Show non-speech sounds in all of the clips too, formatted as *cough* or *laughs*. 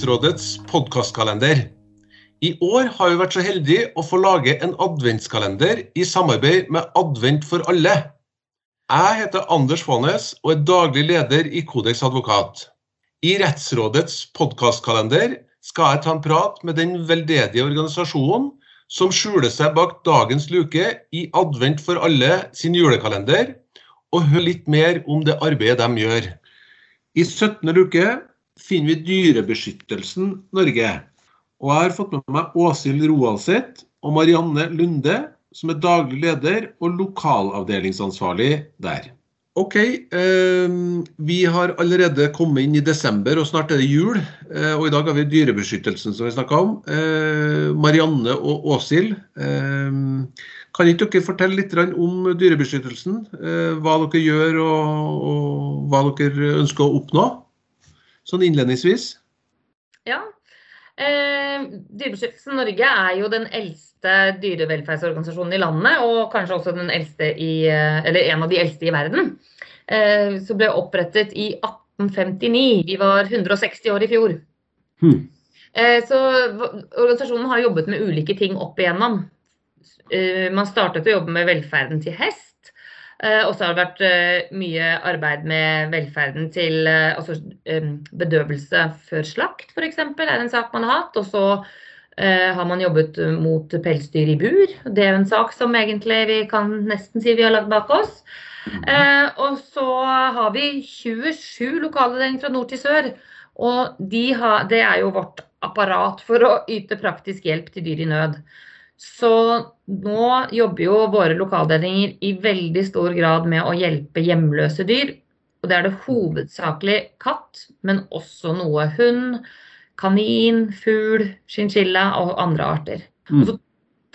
til podkastkalender. I år har vi vært så heldige å få lage en adventskalender i samarbeid med Advent for alle. Jeg heter Anders Faanes og er daglig leder i Kodeks advokat. I Rettsrådets podkastkalender skal jeg ta en prat med den veldedige organisasjonen som skjuler seg bak dagens luke i Advent for alle sin julekalender, og høre litt mer om det arbeidet de gjør. I 17. luke finner vi Dyrebeskyttelsen Norge. Og jeg har fått med meg Åshild Roalseth og Marianne Lunde, som er daglig leder og lokalavdelingsansvarlig der. OK, eh, vi har allerede kommet inn i desember, og snart er det jul. Eh, og i dag har vi Dyrebeskyttelsen, som vi snakka om. Eh, Marianne og Åshild. Eh, kan ikke dere fortelle litt om Dyrebeskyttelsen? Eh, hva dere gjør og, og hva dere ønsker å oppnå? Sånn innledningsvis. Ja. Eh, Dyrebeskyttelsen Norge er jo den eldste dyrevelferdsorganisasjonen i landet, og kanskje også den eldste i, eh, eller en av de eldste i verden. Eh, som ble opprettet i 1859. Vi var 160 år i fjor. Hmm. Eh, så organisasjonen har jobbet med ulike ting opp igjennom. Eh, man startet å jobbe med velferden til hest. Uh, og så har det vært uh, mye arbeid med velferden til uh, altså, bedøvelse før slakt, f.eks. er en sak man har hatt. Og så har man jobbet mot pelsdyr i bur. Det er en sak som egentlig vi kan nesten si vi har lagt bak oss. og så har vi 27 lokalavdelinger fra nord til sør. Og de har, det er jo vårt apparat for å yte praktisk hjelp til dyr i nød. Så nå jobber jo våre lokaldelinger i veldig stor grad med å hjelpe hjemløse dyr. Og det er det hovedsakelig katt, men også noe hund, kanin, fugl, chinchilla og andre arter. Mm. Og så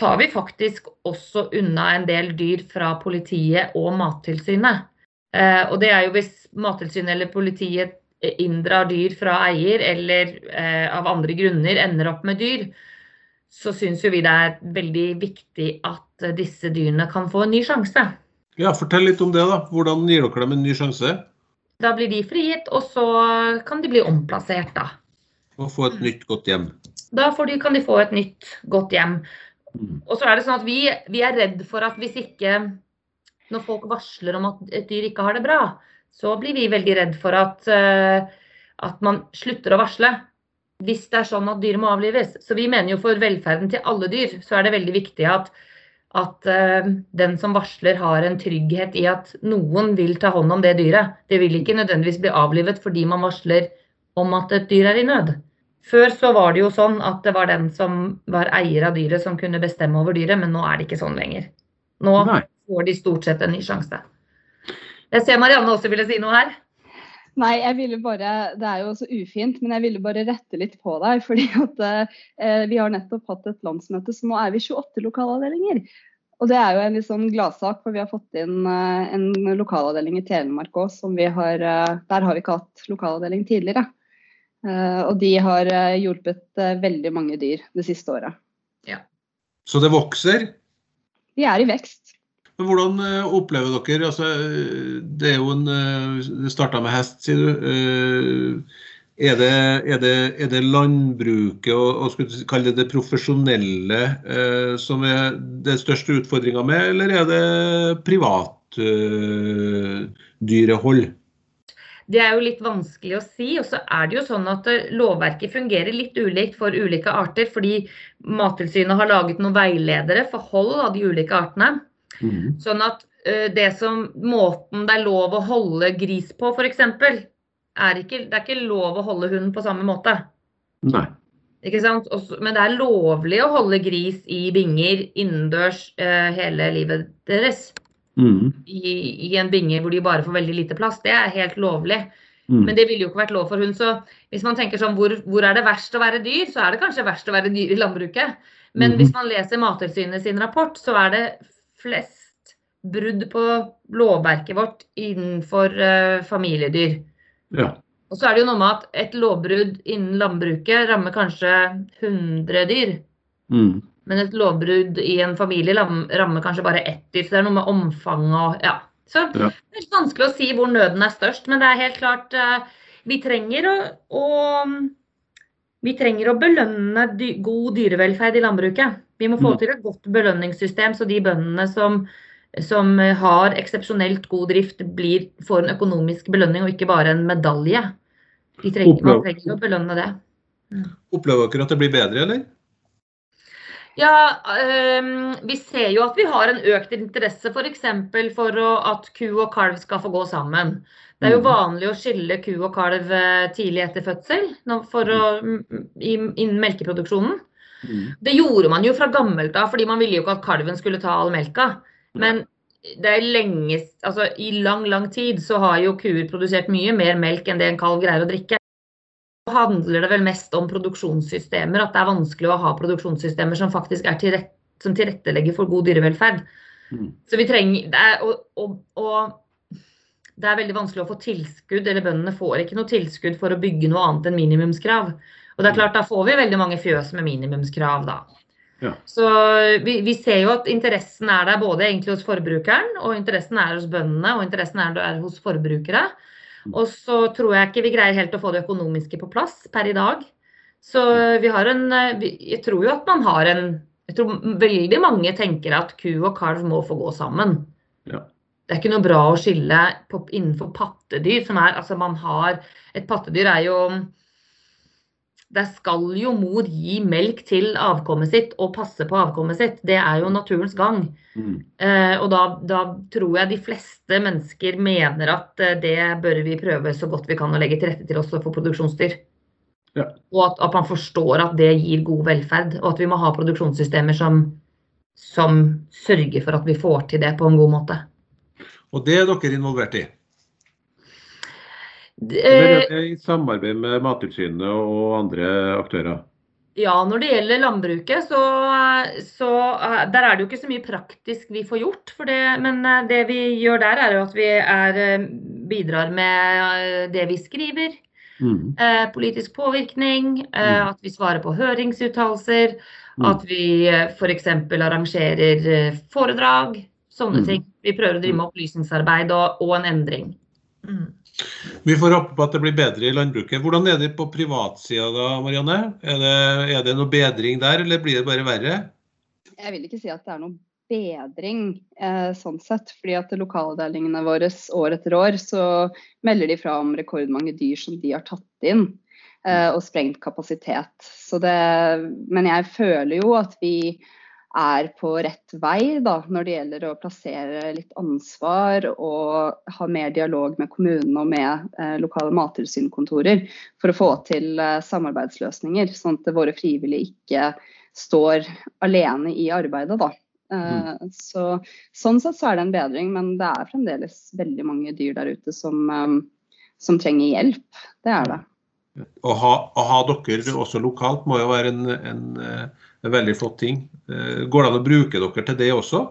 tar vi faktisk også unna en del dyr fra politiet og Mattilsynet. Eh, og det er jo hvis Mattilsynet eller politiet inndrar dyr fra eier, eller eh, av andre grunner ender opp med dyr, så syns jo vi det er veldig viktig at disse dyrene kan få en ny sjanse. Ja, Fortell litt om det. da. Hvordan gir dere dem en ny sjanse? Da blir de frigitt, og så kan de bli omplassert, da. Og få et nytt, godt hjem? Da de, kan de få et nytt, godt hjem. Mm. Og så er det sånn at vi, vi, er redd for at hvis ikke Når folk varsler om at et dyr ikke har det bra, så blir vi veldig redd for at, uh, at man slutter å varsle hvis det er sånn at dyr må avlives. Så vi mener jo for velferden til alle dyr, så er det veldig viktig at, at uh, den som varsler har en trygghet i at noen vil ta hånd om det dyret. Det vil ikke nødvendigvis bli avlivet fordi man varsler om at et dyr er i nød. Før så var det jo sånn at det var den som var eier av dyret som kunne bestemme over dyret, men nå er det ikke sånn lenger. Nå Nei. får de stort sett en ny sjanse. Jeg ser Marianne også ville si noe her. Nei, jeg ville bare Det er jo så ufint, men jeg ville bare rette litt på deg. fordi at eh, vi har nettopp hatt et landsmøte, så nå er vi 28 lokalavdelinger. Og det er jo en litt sånn gladsak, for vi har fått inn eh, en lokalavdeling i Telemark òg, som vi har eh, Der har vi ikke hatt lokalavdeling tidligere. Eh, og de har eh, hjulpet eh, veldig mange dyr det siste året. Ja. Så det vokser? De er i vekst. Men hvordan eh, opplever dere altså, Det er jo en eh, Det starta med hest, sier du. Eh, er det, er det, er det landbruket og, og skulle kalle det det profesjonelle som er den største utfordringa med, eller er det privatdyrehold? Eh, det er jo litt vanskelig å si. Og så er det jo sånn at lovverket fungerer litt ulikt for ulike arter. Fordi Mattilsynet har laget noen veiledere for hold av de ulike artene. Mm. Sånn at uh, det som måten det er lov å holde gris på, f.eks., er ikke, det er ikke lov å holde hund på samme måte. Nei. Ikke sant? Også, men det er lovlig å holde gris i binger innendørs uh, hele livet deres. Mm. I, I, en binge hvor de bare får veldig lite plass. Det er helt lovlig. Mm. Men det ville jo ikke vært lov for hund. Så hvis man tenker sånn hvor, hvor, er det verst å være dyr, så er det kanskje verst å være dyr i landbruket. Men mm. hvis man leser Mattilsynet sin rapport, så er det flest brudd på lovverket vårt innenfor uh, familiedyr. Ja. Og så er det jo noe med at et lovbrudd innen landbruket rammer kanskje 100 dyr. Mm. Men et lovbrudd i en familie rammer kanskje bare ett dyr. Så det er noe med omfanget og ja. Så Ja. det er vanskelig å si hvor nøden er størst, men det er helt klart eh, vi trenger å, å vi trenger å belønne dy god dyrevelferd i landbruket. Vi må få Mm. til et godt belønningssystem, så de bøndene som, som har eksepsjonelt god drift, blir, får en økonomisk belønning og ikke bare en medalje. De trenger, man trenger å belønne det. Opplever dere at det blir bedre, eller? Ja, øhm, vi ser jo at vi har en økt interesse f.eks. For, for å, at ku og kalv skal få gå sammen. Det er jo Mhm. vanlig å skille ku og kalv eh, tidlig etter fødsel for å, mm, i- innen melkeproduksjonen. Det gjorde man jo fra gammelt av, fordi man ville jo ikke at kalven skulle ta all melka. Men det er lenge, altså, i lang, lang tid så har jo kuer produsert mye mer melk enn det en kalv greier å drikke. Så handler det vel mest om produksjonssystemer, at det er vanskelig å ha produksjonssystemer som faktisk er tilrett, som tilrettelegger for god dyrevelferd. Mm. Så vi trenger, det er, og, og, og det er veldig vanskelig å få tilskudd, eller bøndene får ikke noe tilskudd for å bygge noe annet enn minimumskrav. Og det er klart, da får vi veldig mange fjøs med minimumskrav, da. Ja. Så vi, vi ser jo at interessen er der både egentlig hos forbrukeren, og interessen er hos bøndene, og interessen er der hos forbrukere. Og så tror jeg ikke vi greier helt å få det økonomiske på plass per i dag. Så vi har en Jeg tror jo at man har en Jeg tror veldig mange tenker at ku og kalv må få gå sammen. Ja. Det er ikke noe bra å skille på, innenfor pattedyr, som er Altså man har Et pattedyr er jo Der skal jo mor gi melk til avkommet sitt og passe på avkommet sitt. Det er jo naturens gang. Mm. Eh, og da, da tror jeg de fleste mennesker mener at eh, det bør vi prøve så godt vi kan å legge til rette til også for produksjonsdyr. Ja. Og at, at man forstår at det gir god velferd, og at vi må ha produksjonssystemer som, som sørger for at vi får til det på en god måte. Og det er dere involvert i? Eh, det i samarbeid med Mattilsynet og andre aktører? Ja, når det gjelder landbruket, så, så eh, der er det jo ikke så mye praktisk vi får gjort. For det, men eh, det vi gjør der, er jo at vi er, bidrar med det vi skriver. Mm. eh, politisk påvirkning, eh, Mm. at vi svarer på høringsuttalelser, Mm. at vi f.eks. arrangerer foredrag. Sånne Mm. ting. Vi prøver å drive med opplysningsarbeid og, og en endring. Mm. Vi får håpe på at det blir bedre i landbruket. Hvordan er det på privatsida da, Marianne? Er det, er det noe bedring der, eller blir det bare verre? Jeg vil ikke si at det er noe bedring eh, sånn sett. fordi at lokalavdelingene våre år etter år så melder de fra om rekordmange dyr som de har tatt inn. Eh, og sprengt kapasitet. Så det, men jeg føler jo at vi er på rett vei da, når det gjelder å plassere litt ansvar og ha mer dialog med kommunene og med eh, lokale mattilsynkontorer for å få til eh, samarbeidsløsninger, sånn at våre frivillige ikke står alene i arbeidet. Da. Eh, så, sånn sett så er det en bedring, men det er fremdeles veldig mange dyr der ute som, eh, som trenger hjelp. Det er det. Å ha, ha dere også lokalt må jo være en, en, eh, en veldig flott ting. Eh, Går det an å bruke dere til det også?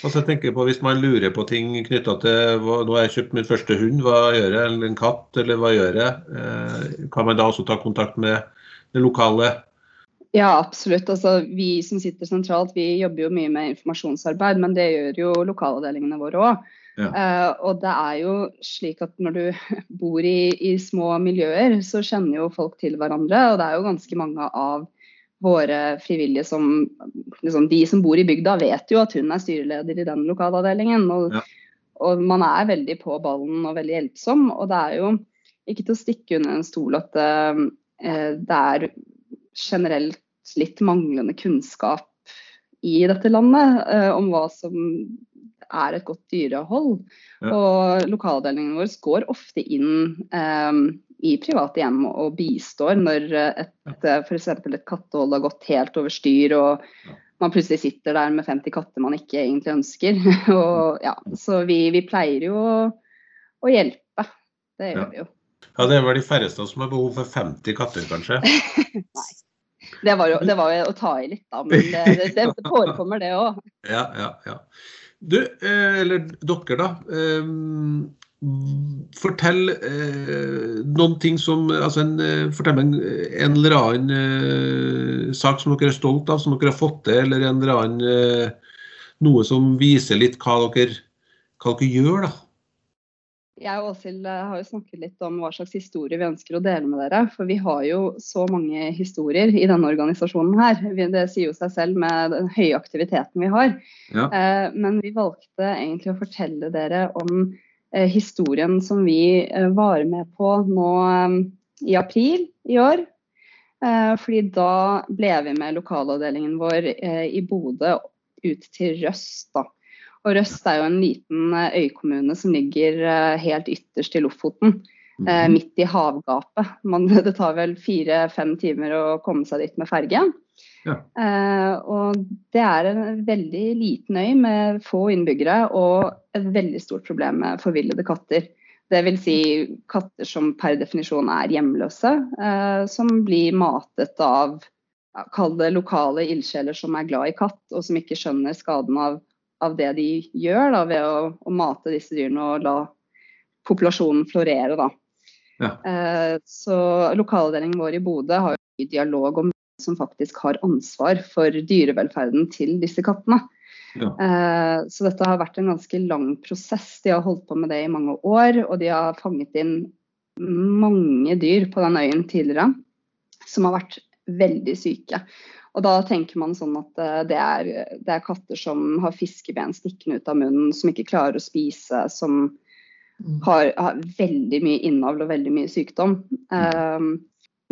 Altså jeg tenker på Hvis man lurer på ting knytta til hva, Nå har jeg kjøpt min første hund, hva gjør jeg? Eller en katt, eller hva gjør jeg? Eh, Kan man da også ta kontakt med det lokale? Ja, absolutt. Altså, vi som sitter sentralt, vi jobber jo mye med informasjonsarbeid, men det gjør jo lokalavdelingene våre òg. Ja. Uh, og det er jo slik at når du bor i, i små miljøer, så kjenner jo folk til hverandre. Og det er jo ganske mange av våre frivillige som liksom, De som bor i bygda, vet jo at hun er styreleder i den lokalavdelingen. Og, Ja. og man er veldig på ballen og veldig hjelpsom. Og det er jo ikke til å stikke under en stol at eh, det er generelt litt manglende kunnskap i dette landet eh, om hva som er et godt dyrehold. Ja. Og lokalavdelingen vår går ofte inn eh, i private hjem og bistår når et, f.eks. et kattehold har gått helt over styr og man plutselig sitter der med 50 katter man ikke egentlig ønsker. *laughs* og, ja, så vi, vi pleier jo å, å hjelpe. Det gjør Ja. vi jo. Ja, Det er vel de færreste som har behov for 50 katter, kanskje? *laughs* Det var jo, det var jo å ta i litt, da. Men det, det, det forekommer, det òg. Ja, ja, ja. Du, eh, eller dere, da. Eh, fortell eh, noen ting som altså en, Fortell meg en, eller annen sak som dere er stolt av, som dere har fått til, eller en eller annen noe som viser litt hva dere, hva dere gjør, da. Jeg og Åshild eh, har jo snakket litt om hva slags historie vi ønsker å dele med dere. For vi har jo så mange historier i denne organisasjonen her. Det sier jo seg selv med den høye aktiviteten vi har. Ja. Eh, men vi valgte egentlig å fortelle dere om eh, historien som vi var med på nå i april i år. Fordi da ble vi med lokalavdelingen vår i Bodø ut til Røst. da. Og Røst er jo en liten eh, øykommune som ligger eh, helt ytterst i Lofoten. Mm -hmm. Midt i havgapet. Man, *laughs* det tar vel fire-fem timer å komme seg dit med ferge. Ja. Eh, og det er en veldig liten øy med få innbyggere og et veldig stort problem med forvillede katter. Det vil si katter som per definisjon er hjemløse, eh, som blir matet av Kall det lokale ildsjeler som er glad i katt, og som ikke skjønner skaden av av det de gjør da, ved å, å, mate disse dyrene og la populasjonen florere. Da. Ja. Eh, så Lokalavdelingen vår i Bodø har jo dialog om hvem som faktisk har ansvar for dyrevelferden til disse kattene. Ja. Eh, så dette har vært en ganske lang prosess. De har holdt på med det i mange år, og de har fanget inn mange dyr på den øyen tidligere som har vært veldig syke. Og da tenker man sånn at eh, det er, det er, katter som har fiskeben stikkende ut av munnen, som ikke klarer å spise, som mm. har, har veldig mye innavl og veldig mye sykdom. Um,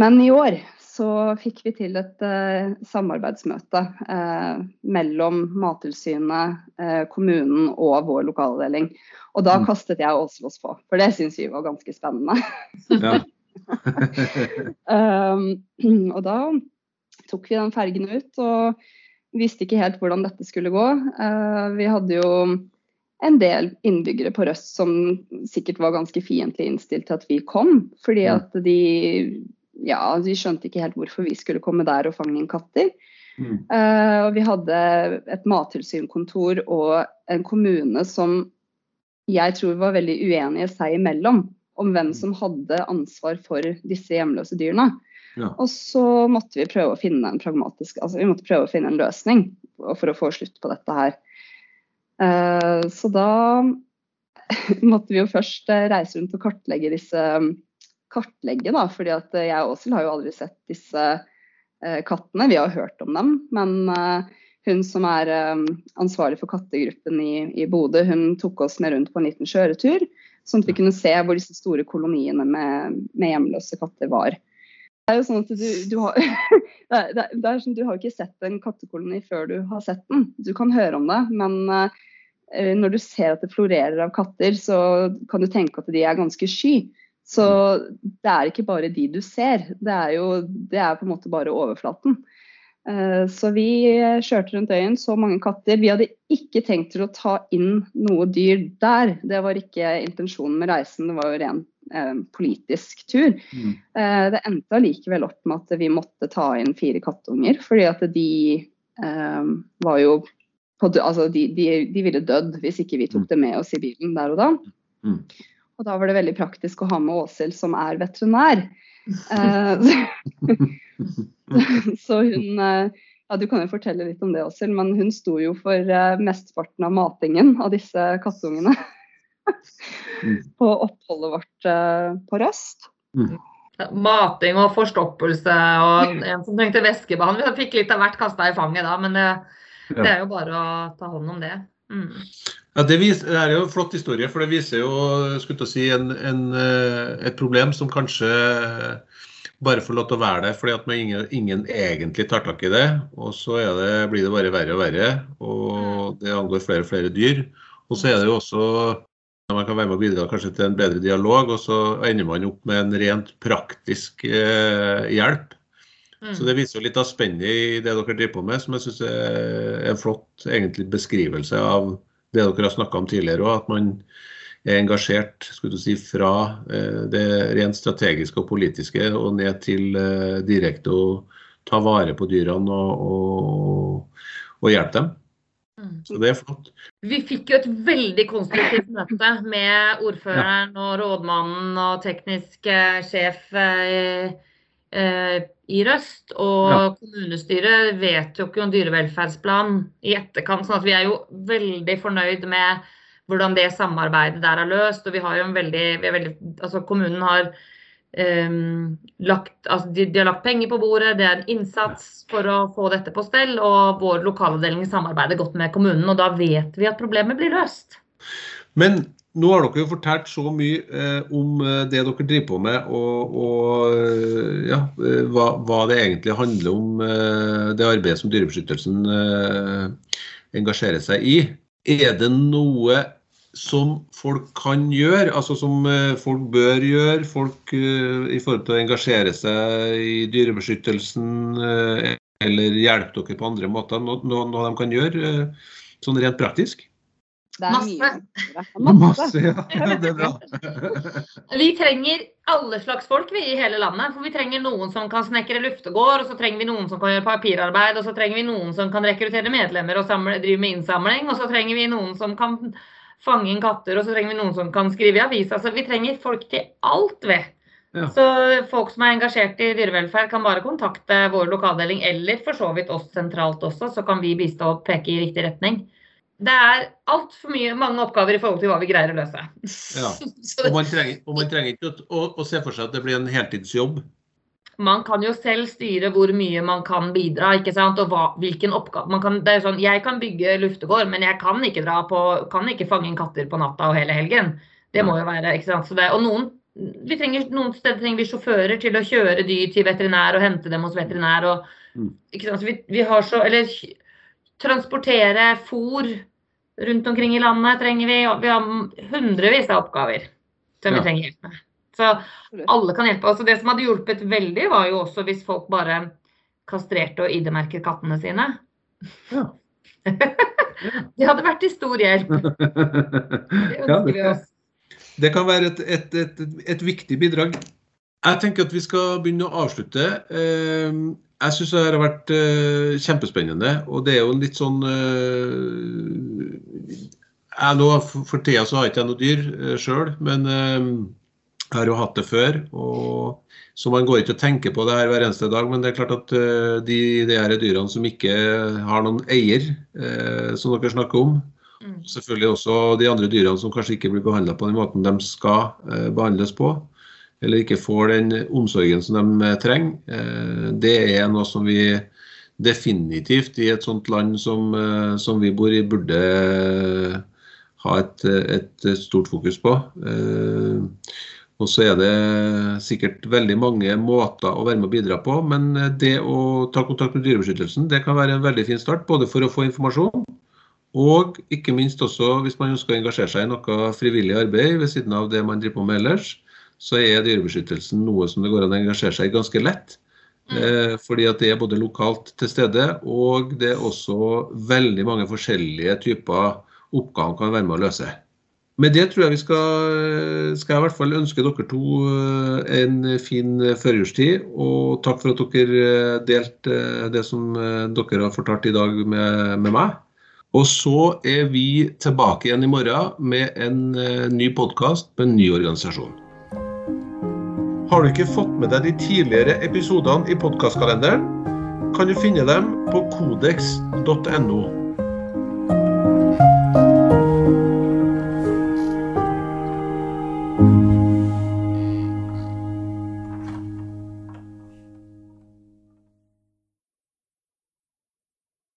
men i år så fikk vi til et uh, samarbeidsmøte uh, mellom Mattilsynet, uh, kommunen og vår lokalavdeling. Og da mm. kastet jeg Åslås på, for det syns vi var ganske spennende. Ja. Um, *laughs* *clears throat* og da tok vi den fergen ut og visste ikke helt hvordan dette skulle gå. Uh, vi hadde jo en del innbyggere på Røst som sikkert var ganske fiendtlig innstilt til at vi kom. Fordi at de ja, de skjønte ikke helt hvorfor vi skulle komme der og fange inn katter. Mm. Uh, og vi hadde et mattilsynkontor og en kommune som jeg tror var veldig uenige seg imellom om hvem mm. som hadde ansvar for disse hjemløse dyrene. Ja. Og så måtte vi prøve å finne en pragmatisk, altså vi måtte prøve å finne en løsning for å få slutt på dette her. Uh, så da *laughs* måtte vi jo først uh, reise rundt og kartlegge disse kartlegge, da, fordi at jeg og Åshild har jo aldri sett disse kattene. Vi har hørt om dem, men hun som er ansvarlig for kattegruppen i, i Bodø, hun tok oss med rundt på en liten kjøretur, sånn at vi kunne se hvor disse store koloniene med, med hjemløse katter var. Det er jo sånn at du, du har *laughs* det, er, det er sånn, Du har ikke sett en kattekoloni før du har sett den. Du kan høre om det, men uh, når du ser at det florerer av katter, så kan du tenke at de er ganske sky. Så det er ikke bare de du ser, det er jo det er på en måte bare overflaten. Uh, så vi kjørte rundt øyen, så mange katter. Vi hadde ikke tenkt til å ta inn noe dyr der. Det var ikke intensjonen med reisen, det var jo ren eh, politisk tur. Mm. Eh, det endte allikevel opp med at vi måtte ta inn fire kattunger, fordi at de eh, var jo på, altså de, de, de, ville dødd hvis ikke vi tok mm. det med oss i bilen der og da. Mm. Og da var det veldig praktisk å ha med Åshild som er veterinær. Eh, *laughs* så hun *laughs* eh, ja, Du kan jo fortelle litt om det, også, men hun sto jo for uh, mesteparten av matingen av disse kattungene. Mm. *laughs* på oppholdet vårt på Røst. Mm. Mating og forstoppelse og en som trengte væskebehandling. Vi fikk litt av hvert kasta i fanget da, men det, det, er jo bare å ta hånd om det. Mm. Ja, det, viser, det, er jo en flott historie, for det viser jo skulle si, en, en, eh, et problem som kanskje bare får lov til å være der fordi at ingen, ingen, egentlig tar tak i det. Og så det, blir det bare verre og verre, og mm. det angår flere og flere dyr. Og så er det jo også man kan være med og bidra kanskje til en bedre dialog, og så ender man opp med en rent praktisk eh, hjelp. Mm. Så Det viser jo litt av spennet i det dere driver på med, som jeg syns er en flott egentlig beskrivelse av det dere har snakka om tidligere òg. At man er engasjert skulle du si, fra eh, det rent strategiske og politiske og ned til eh, direkte å ta vare på dyrene og, og, og hjelpe dem. Mm. Så det er flott. Vi fikk jo et veldig konstruktivt møte med ordføreren og rådmannen og teknisk eh, sjef i Røst. Og ja. kommunestyret vet jo om dyrevelferdsplan i etterkant. sånn at vi er jo veldig fornøyd med hvordan det samarbeidet der er løst. Og vi har jo en veldig, vi veldig altså Kommunen har um, lagt, altså de, de, har lagt penger på bordet, det er en innsats for å få dette på stell. Og vår lokalavdeling samarbeider godt med kommunen, og da vet vi at problemet blir løst. Men nå har dere jo fortalt så mye eh, om eh, det dere driver på med, og, og eh, ja, eh, hva, hva, det egentlig handler om, eh, det arbeidet som Dyrebeskyttelsen eh, engasjerer seg i. Er det noe som folk kan gjøre, altså som folk bør gjøre, folk i forhold til å engasjere seg i dyrebeskyttelsen, eller hjelpe dere på andre måter? Noe, noe de kan gjøre sånn rent praktisk? Det er Masse. mye. *laughs* Masse, ja. Det er bra. *laughs* vi trenger alle slags folk vi i hele landet. For vi trenger noen som kan snekre luftegård, og så trenger vi noen som kan gjøre papirarbeid, og så trenger vi noen som kan rekruttere medlemmer og samle, drive med innsamling, og så trenger vi noen som kan fange inn katter, og så trenger vi noen som kan skrive i avis. Altså, vi trenger folk til alt, vi. Ja. Så folk som er engasjert i dyrevelferd, kan bare kontakte vår lokaldeling, eller for så vidt oss sentralt også, så kan vi bistå og peke i riktig retning det er altfor mange oppgaver i forhold til hva vi greier å løse. Ja. *laughs* Og man trenger, og man trenger ikke å, å, se for seg at det blir en heltidsjobb. Man kan jo selv styre hvor mye man kan bidra. ikke sant? Og hva, hvilken oppgave man kan, det er sånn, Jeg kan bygge luftegård, men jeg kan ikke dra på, kan ikke fange inn katter på natta og hele helgen. Det må jo være, ikke sant? Det, og noen, vi trenger, noen steder trenger vi sjåfører til å kjøre dyr til veterinær og hente dem hos veterinær. og mm. ikke sant? Så vi, vi har så, eller transportere fôr rundt omkring i landet trenger vi. Og vi har hundrevis av oppgaver som vi trenger hjelp med. Så alle kan hjelpe. Altså det som hadde hjulpet veldig, var jo også hvis folk bare kastrerte og ID-merket kattene sine. Ja. *laughs* det hadde vært til stor hjelp. *laughs* Det ønsker vi oss. Det kan være et, et, et, et viktig bidrag. Jeg tenker at vi skal begynne å avslutte. Ehm, jeg syns det har vært uh, kjempespennende. Og det er jo litt sånn uh, jeg nå, For tida så har jeg ikke noe dyr uh, sjøl, men uh, jeg har jo hatt det før. og så man går ikke og tenker på det her hver eneste dag, men det er klart at de, de her dyrene som ikke har noen eier, som dere snakker om, mm. selvfølgelig også de andre dyrene som kanskje ikke blir behandla på den måten de skal behandles på, eller ikke får den omsorgen som de trenger, eh, det er noe som vi definitivt i et sånt land som, eh, som vi bor i, burde ha et, et, stort fokus på. Eh, og så er det sikkert veldig mange måter å være med og bidra på, men det å ta kontakt med Dyrebeskyttelsen det kan være en veldig fin start, både for å få informasjon og ikke minst også hvis man ønsker å engasjere seg i noe frivillig arbeid ved siden av det man driver på med ellers så er dyrebeskyttelsen noe som det går an å engasjere seg i ganske lett. Mm. Eh, fordi at det er både lokalt til stede, og det er også veldig mange forskjellige typer oppgaver kan være med å løse. Med det tror jeg vi skal, skal jeg i hvert fall ønske dere to eh, en fin førjulstid. Og takk for at dere eh, delte eh, det som dere har fortalt i dag med, med meg. Og så er vi tilbake igjen i morgen med en ny podkast med en ny organisasjon. Har du ikke fått med deg de tidligere episodene i podkastkalenderen, kan du finne dem på kodeks.no.